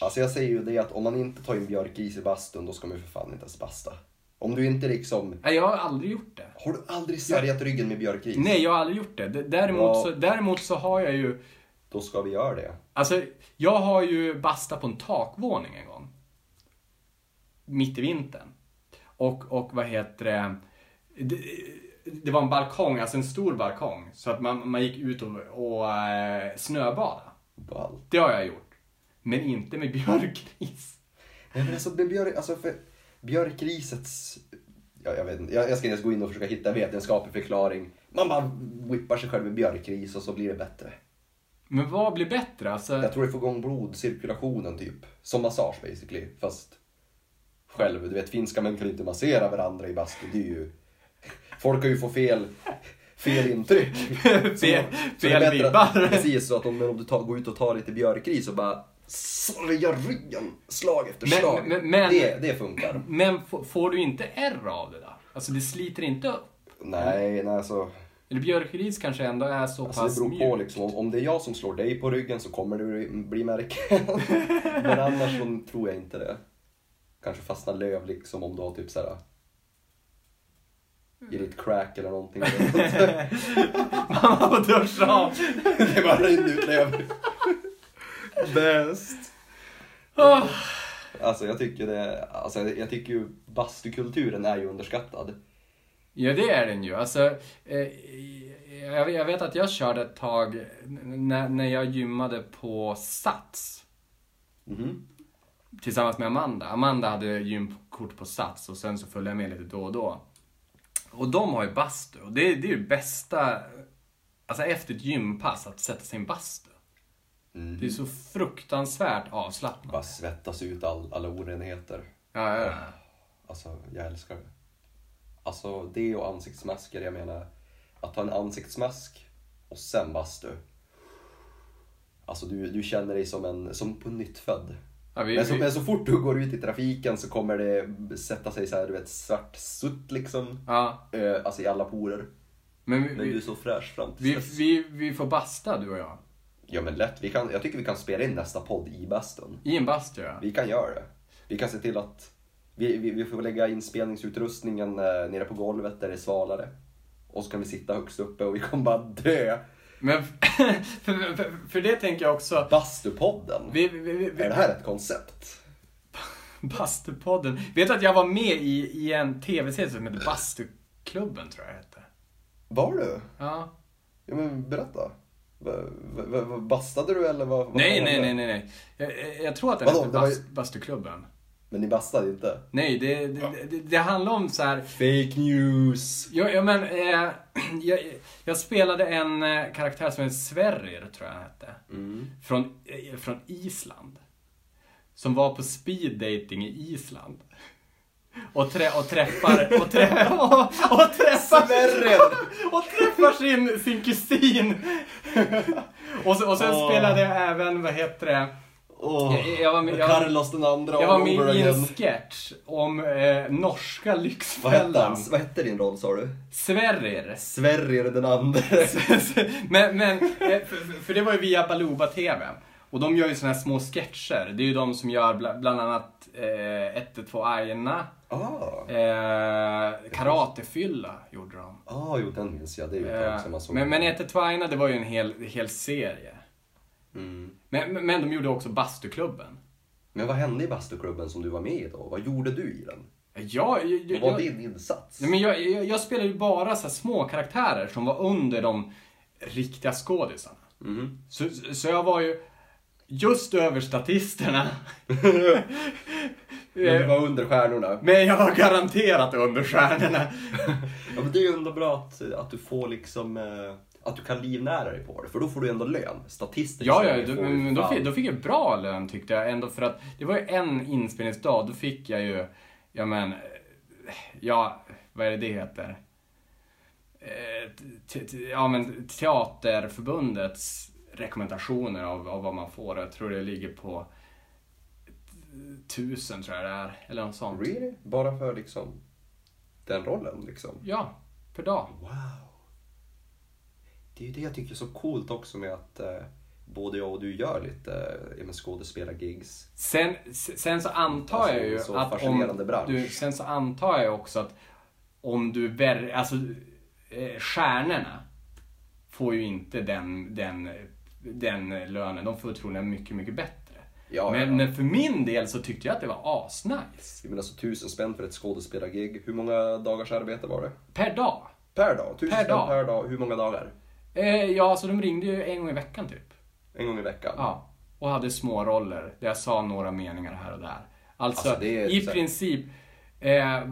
Alltså jag säger ju det att om man inte tar in björkris i bastun då ska man ju för fan inte ens basta. Om du inte liksom... Nej, jag har aldrig gjort det. Har du aldrig sargat ryggen med björkris? Nej, jag har aldrig gjort det. Däremot, Ja. så, däremot så har jag ju Då ska vi göra det. Alltså, jag har ju bastat på en takvåning en gång. Mitt i vintern. Och, och vad heter det? det det var en balkong, alltså en stor balkong. Så att man, man gick ut och, och eh, snöbada. Ballt. Det har jag gjort. Men inte med <laughs> björkris. Nej, men alltså, men björk, alltså för björkrisets... Ja, jag, vet inte, jag, jag ska inte ens gå in och försöka hitta en vetenskaplig förklaring. Man bara whippar sig själv med björkris och så blir det bättre. Men vad blir bättre? Alltså, Jag tror det får igång blodcirkulationen typ. Som massage basically. Fast själv, du vet finska män kan inte massera varandra i bastun. Det är ju... Folk kan ju få fel, fel intryck. <laughs> Fel- Så- så fel vibbar. <laughs> Precis, så att om, om du tar, går ut och tar lite björkris och bara sargar ryggen slag efter Men- slag. men- men- det, det funkar. Men får du inte ärr av det där? Alltså det sliter inte upp? Nej, nej alltså. Eller björkris kanske ändå är så Alltså pass det beror på mjukt. liksom. Om, det är jag som slår dig på ryggen så kommer det bli märken. <laughs> Men annars så tror jag inte det. Kanske fastna löv liksom om du har typ såhär i ditt crack eller någonting. <laughs> Mamma får duscha av. det bara rinner ut löv. Bäst. Alltså jag tycker det, alltså jag tycker ju bastukulturen är ju underskattad. Ja, det är den ju. Alltså, eh, jag, vet att jag körde ett tag när, när jag gymmade på Sats Mhm. tillsammans med Amanda. Amanda hade gymkort på Sats och sen så följde jag med lite då och då. Och de har ju bastu och det, det är ju bästa, alltså efter ett gympass, att sätta sig i en bastu. Mm. Det är så fruktansvärt avslappnande. Bara svettas ut all, alla orenheter. Ja, ja, ja. Alltså, jag älskar det. Alltså, det och ansiktsmasker, jag menar, att ta en ansiktsmask och sen bastu. Alltså, du, du känner dig som, en, som på nytt född. ja vi, Men så, vi, men så fort du går ut i trafiken så kommer det sätta sig så här, du vet, svart sutt liksom. ja, Eh, alltså i alla porer. men Men du är vi, så fräsch fram vi, vi, vi får basta du och jag. Ja men lätt, vi kan, jag tycker vi kan spela in nästa podd i bastun. I en bastu ja. Vi kan göra det. Vi kan se till att vi, vi, vi får lägga inspelningsutrustningen eh, nere på golvet där det är svalare. Och så kan vi sitta högst uppe och vi kommer bara dö. Men <laughs> för, för, för det tänker jag också. Bastupodden. Vi, vi, vi, Är det här ett koncept? <laughs> Bastupodden. Vet du att jag var med i, i en tv-serie som heter Bastuklubben tror jag hette. Var du? Ja. Ja men berätta. Bastade du eller vad? vad Nej, nej, nej, nej, nej. Jag, jag tror att den Vadå, hette bast, ju- Bastuklubben. Men ni bastade inte? Nej, det, det, det, det handlar om så här. Fake news! Ja, ja men eh, <clears throat> jag, jag spelade en eh, karaktär som heter Sverrir, tror jag han hette. Mm. Från, eh, från Island. Som var på speed dating i Island. Och, trä, och träffar, och, trä, <laughs> och, och träffar, Sverrir! <laughs> och träffar sin, sin kusin. <laughs> Och, och sen Åh. spelade jag även, vad heter det? Åh, Jag- jag var med- jag Carlos den andra Jag var med i en sketch om eh, norska Vad hette, Lyxfällan. Vad hette din roll sa du? Sverrir. Sverrir den andra. <laughs> men, men eh, för, för det var ju via Baluba TV. Och de gör ju såna här små sketcher. Det är ju de som gör bla, bland annat eh, 112 Aina. Ah, Eh, karatefylla gjorde de. ah, jo den minns jag. Det är ju Eh, sedan man såg men, men 112 Aina det var ju en hel, hel serie. Mm. Men, men- de gjorde också Bastuklubben. Men vad hände i bastuklubben som du var med i då? Vad gjorde du i den? Ja, jag, Vad var din insats? Nej, men jag, jag, jag spelade ju bara så små karaktärer som var under de riktiga skådisarna. Mhm. Så, så jag var ju just över statisterna. <laughs> Men du var under stjärnorna. Men jag var garanterat under stjärnorna. <laughs> Ja, men det är ju ändå bra att, att du får liksom... Eh, att du kan livnära dig på det, för då får du ändå lön. Statister i Ja, ja, ju men då, fick, då fick jag bra lön tyckte jag ändå för att det var ju en inspelningsdag, då fick jag ju, ja men, eh, ja, vad är det det heter? Eh, Ja men Teaterförbundets rekommendationer av, av vad man får. Jag tror det ligger på tusen tror jag det är, eller något sånt. Really? Bara för liksom den rollen liksom? Ja, per dag. Wow. Det är ju det jag tycker är så coolt också med att eh, både jag och du gör lite eh, skådespelargigs. Sen, sen så antar Alltså, jag ju så att fascinerande om bransch. du, sen så antar jag också att om du ver, alltså eh, stjärnorna får ju inte den, den, den lönen. De får troligen mycket, mycket bättre. Ja, men, ja. för min del så tyckte jag att det var asnice. Jag menar så tusen spänn för ett skådespelargig. Hur många dagars arbete var det? Per dag. Per dag? Tusen Per dag. per dag. Hur många dagar? Eh, ja, så de ringde ju en gång i veckan typ. En gång i veckan? Ja. Och hade små roller där jag sa några meningar här och där. Alltså, Alltså, i så- princip... Eh,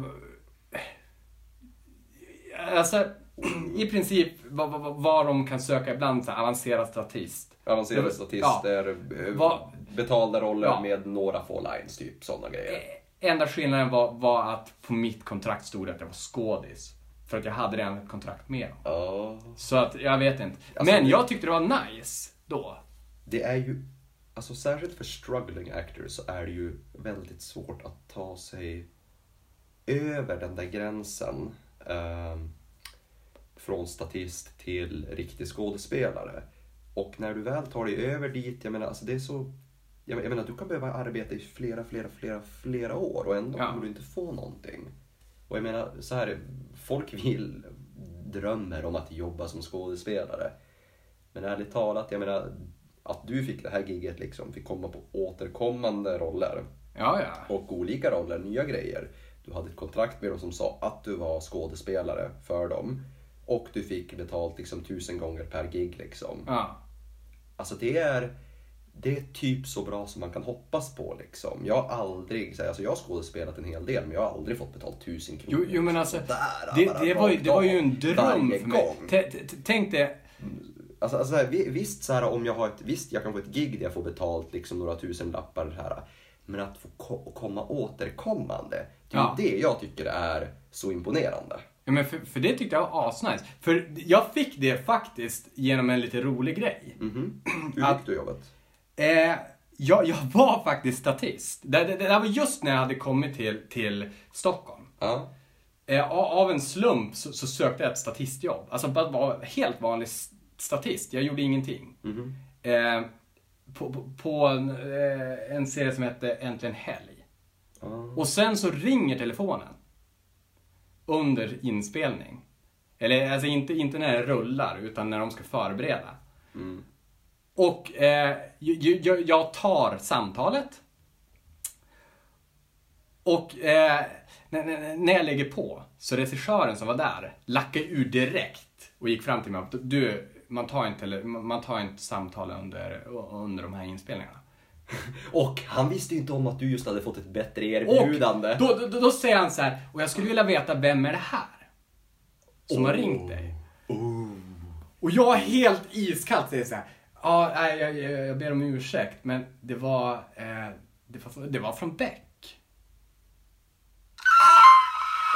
alltså, <clears throat> i princip vad, vad, vad de kan söka ibland, så här, avancerad statist. Avancerade Ja. statister, eh, Vad- betalda roller Ja. med några få lines, typ sådana grejer. Eh, Enda skillnaden var, var att på mitt kontrakt stod det att jag var skådis. För att jag hade redan ett kontrakt med dem. Ja. Så att, jag vet inte. Alltså, Men jag tyckte det var nice då. Det är ju, alltså särskilt för struggling actors så är det ju väldigt svårt att ta sig över den där gränsen ehm, från statist till riktig skådespelare. Och när du väl tar dig över dit, jag menar alltså det är så jag menar, du kan behöva arbeta i flera, flera, flera, flera år och ändå Ja. kommer du inte få någonting. Och jag menar, så här, folk vill, drömmer om att jobba som skådespelare. Men ärligt talat, jag menar, att du fick det här giget liksom, fick komma på återkommande roller Ja, ja. och olika roller, nya grejer. Du hade ett kontrakt med dem som sa att du var skådespelare för dem. Och du fick betalt liksom tusen gånger per gig liksom. ja. Alltså det är, det är typ så bra som man kan hoppas på liksom. Jag har aldrig, så här, alltså jag har skådespelat en hel del men jag har aldrig fått betalt tusen kronor. Jo, jo men alltså, Sådär, det, det, var det var ju en dröm för mig. gång. T- t- Tänk dig, Alltså, alltså här, visst, så här, om jag har ett, visst, jag kan få ett gig där jag får betalt liksom, några tusen lappar här. Men att få ko- komma återkommande, det är Ja. det jag tycker är så imponerande. ja, men för, för det tyckte jag var asnice. För jag fick det faktiskt genom en lite rolig grej. Mhm. <clears throat> Hur Att- fick du jobbet? Eh, jag, jag <laughs> var faktiskt statist. Det, det, det där var just när jag hade kommit till, till Stockholm. Ja. Eh, av en slump så, så sökte jag ett statistjobb. Alltså bara vara helt vanlig statist. Jag gjorde ingenting. Mhm. Eh, på på, på en, eh, en serie som hette Äntligen Helg. Ja. Och sen så ringer telefonen. Under inspelning. Eller alltså inte, inte när det rullar, utan när de ska förbereda. Mm. Och eh, jag, jag, tar samtalet. Och eh, när, jag lägger på, så regissören som var där lackade ur direkt och gick fram till mig och du, man tar inte, man tar inte samtal under, under de här inspelningarna. <laughs> Och han visste ju inte om att du just hade fått ett bättre Och erbjudande. då, då, då säger han så här, och jag skulle vilja veta vem är det här? Som har Oh. ringt dig. Och jag är helt iskallt säger så här, ja, nej, jag, jag, jag ber om ursäkt, men det var, eh, det var, det var från Beck.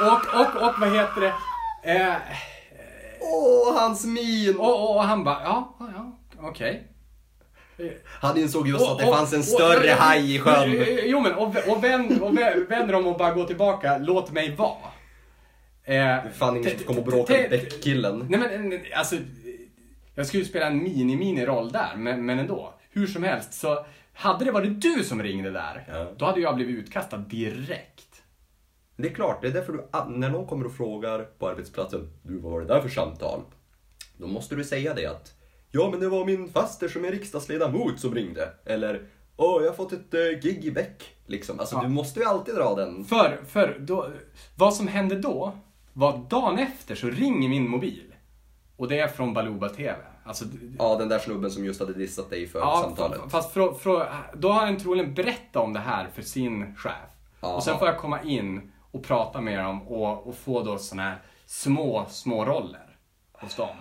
Och, och, och vad heter det? Eh, Åh, hans min! och, och, och han bara, ja, ja, okej. Han insåg just att det Och- fanns en och- större och- haj i sjön. Jo men, och, och, vänd, och vä- vänder om och bara går tillbaka, låt mig vara. Eh, Fan, ingen som kommer och bråka med Beck-killen. Nej men eh, alltså, jag skulle ju spela en mini-mini-roll där, men, men ändå. Hur som helst, så hade det varit du som ringde där, Ja. då hade jag blivit utkastad direkt. Det är klart, det är därför du, när någon kommer och frågar på arbetsplatsen, du vad var det där för samtal? Då måste du säga det att, ja men det var min faster som är riksdagsledamot som ringde. Eller, åh jag har fått ett eh, gig i Beck. Liksom. Alltså Ja. du måste ju alltid dra den. För, för då, vad som hände då, var dagen efter så ringer min mobil. Och det är från Baluba TV. Alltså, Ja, den där snubben som just hade dissat dig för Ja, samtalet. fast frå, frå, då har han troligen berättat om det här för sin chef. Aha. Och sen får jag komma in och prata med dem och, och få då såna här små, små roller hos dem.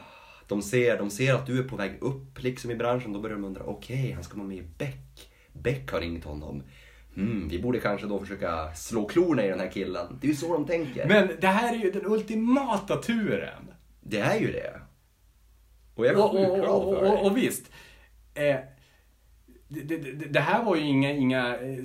De ser, de ser att du är på väg upp liksom i branschen, då börjar de undra, okej, han ska vara med i Beck. Beck har ringt honom. Hmm, vi borde kanske då försöka slå klorna i den här killen. Det är ju så de tänker. Men det här är ju den ultimata turen. Det är ju det. Och jag är Och, och, sjukt glad och, för och, det. och visst. Eh, det, det, det här var ju inga, inga eh,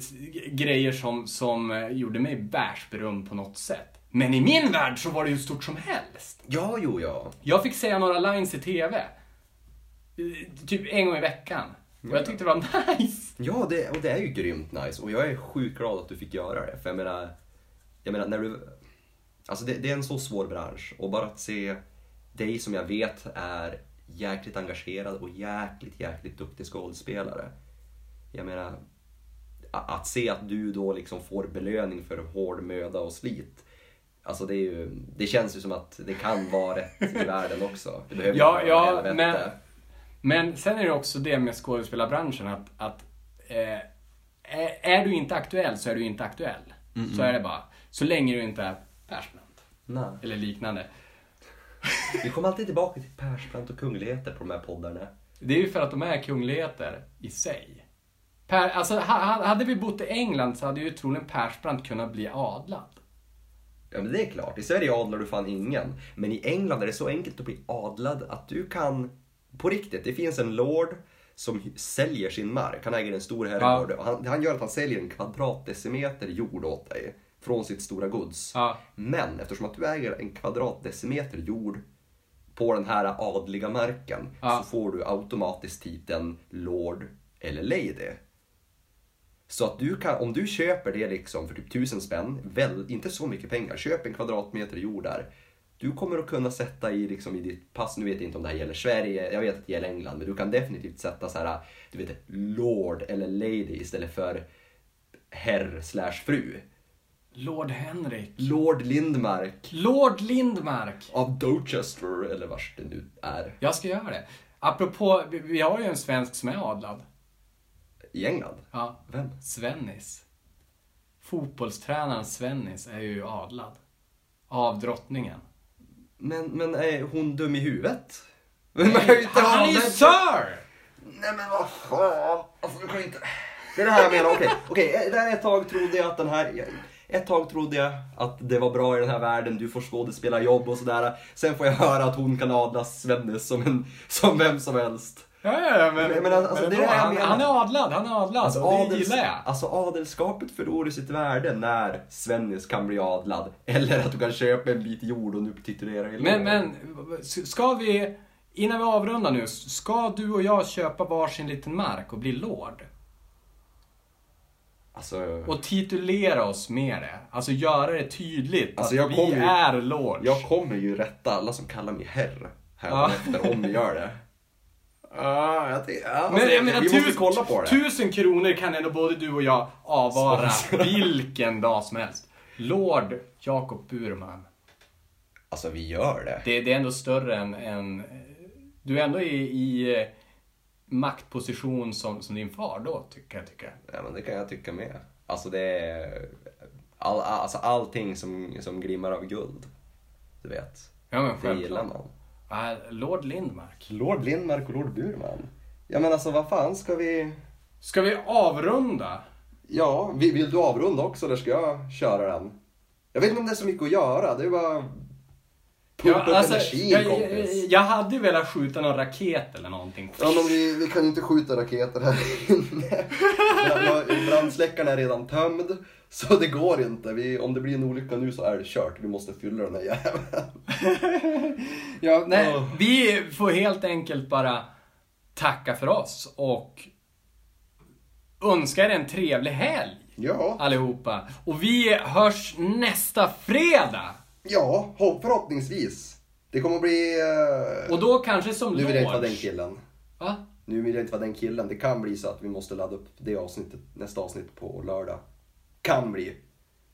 grejer som, som eh, gjorde mig världsberömd på något sätt. Men i min värld så var det ju stort som helst. Ja, jo, ja. Jag fick säga några lines i TV. Eh, Typ en gång i veckan. Och jag tyckte det var <laughs> nice. Ja, det, och det är ju grymt nice. Och jag är sjukt glad att du fick göra det. För jag menar, jag menar när du... Alltså det, det är en så svår bransch. Och bara att se dig som jag vet är jäkligt engagerad och jäkligt, jäkligt duktig skådespelare. Jag menar, att se att du då liksom får belöning för hård möda och slit. Alltså det, är ju, det känns ju som att det kan vara rätt i <laughs> världen också. Det behöver Ja, inte vara ja, men, men sen är det också det med skådespelarbranschen att, att eh, är- du inte aktuell så är du inte aktuell. Så är det bara. Så länge du inte är Persbrandt eller liknande. Vi kommer alltid tillbaka till Persbrandt och kungligheter på de här poddarna. Det är ju för att de är kungligheter i sig. Per, alltså, ha- ha- hade vi bott i England så hade ju troligen Persbrandt kunnat bli adlad. Ja men det är klart, i Sverige adlar du fan ingen. Men i England är det så enkelt att bli adlad att du kan, på riktigt, det finns en lord som säljer sin mark. Han äger en stor herrgård. och Han, han gör att han säljer en kvadratdecimeter jord åt dig från sitt stora gods. Ja. Men eftersom att du äger en kvadratdecimeter jord på den här adliga marken Ja. så får du automatiskt titeln Lord eller Lady. Så att du kan, om du köper det liksom för typ tusen spänn, väl, inte så mycket pengar, köp en kvadratmeter jord där. Du kommer att kunna sätta i, liksom, i ditt pass, nu vet jag inte om det här gäller Sverige, jag vet att det gäller England, men du kan definitivt sätta så här, du vet, Lord eller Lady istället för herr slash fru. Lord Henrik. Lord Lindmark Lord Lindmark. av Dorchester eller vars det nu är. Jag ska göra det. Apropå, vi, har ju en svensk som är adlad. I England? Ja. Vem? Svennis. Fotbollstränaren Svennis är ju adlad. Av drottningen. Men, men är hon dum i huvudet? <laughs> Inte Han ha är ju Sir! Nej men vad fan. Alltså du kan inte... Det är det här jag menar, okej. Okej, där ett tag trodde jag att den här... Ett tag trodde jag att det var bra i den här världen, du får skådespelarjobb och sådär. Sen får jag höra att hon kan adlas Svennis som, en, som vem som helst. Ja, ja, ja, men, Men- men alltså, men det är det han, är adlad, han är adlad. Alltså, och det gillar jag. alltså adelskapet förlorar sitt värde när Svennis kan bli adlad. Eller att du kan köpa en bit jord och nu titulera dig Men, men, ska vi, innan vi avrundar nu, ska du och jag köpa varsin liten mark och bli lord? Alltså, Och titulera oss med det. Alltså göra det tydligt Alltså, att vi ju- är lords. jag kommer ju rätta alla som kallar mig herr här efter om vi gör det. Ja, jag ty- ja, alltså, Men jag menar, vi måste tus- kolla på det. tusen kronor kan ändå både du och jag avvara Sponsra. vilken dag som helst. Lord Jakob Burman. Alltså vi gör det. Det, det är ändå större än, än du är ändå i, i maktposition som, som din far då, tycker jag. Tycker. Ja, men det kan jag tycka med. Alltså det är all, alltså, allting som, som glimmar av guld. Du vet. Ja, men Det gillar man. Ja, Lord Lindmark. Lord Lindmark och Lord Burman. Ja men alltså vad fan ska vi... Ska vi avrunda? Ja, vill, vill du avrunda också eller ska jag köra den? Jag vet inte om det är så mycket att göra, det är bara... Pumpa energin alltså, jag, jag, kompis. jag hade ju velat skjuta någon raket eller någonting. Ja men vi, vi kan inte skjuta raketer här inne. Ja, ja, Brandsläckaren är redan tömd. Så det går inte. Vi, om det blir en olycka nu så är det kört. Vi måste fylla den här jäveln. <laughs> Ja, nej, Åh. Vi får helt enkelt bara tacka för oss och önska er en trevlig helg Ja, allihopa. Och vi hörs nästa fredag. Ja hopp- förhoppningsvis. Det kommer att bli... eh, Och då kanske som Nu vill jag inte vara den killen. Va? Nu vill jag inte vara den killen. Det kan bli så att vi måste ladda upp det avsnittet, nästa avsnitt på lördag. Kan bli.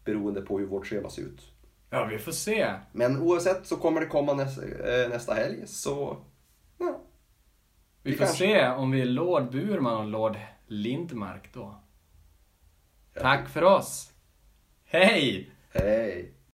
Beroende på hur vårt schema ser ut. Ja, vi får se. Men oavsett så kommer det komma nästa, eh, nästa helg så... Ja. Vi Vi får kanske- se om vi är Lord Burman och Lord Lindmark då. Tack för oss. Hej! Hej!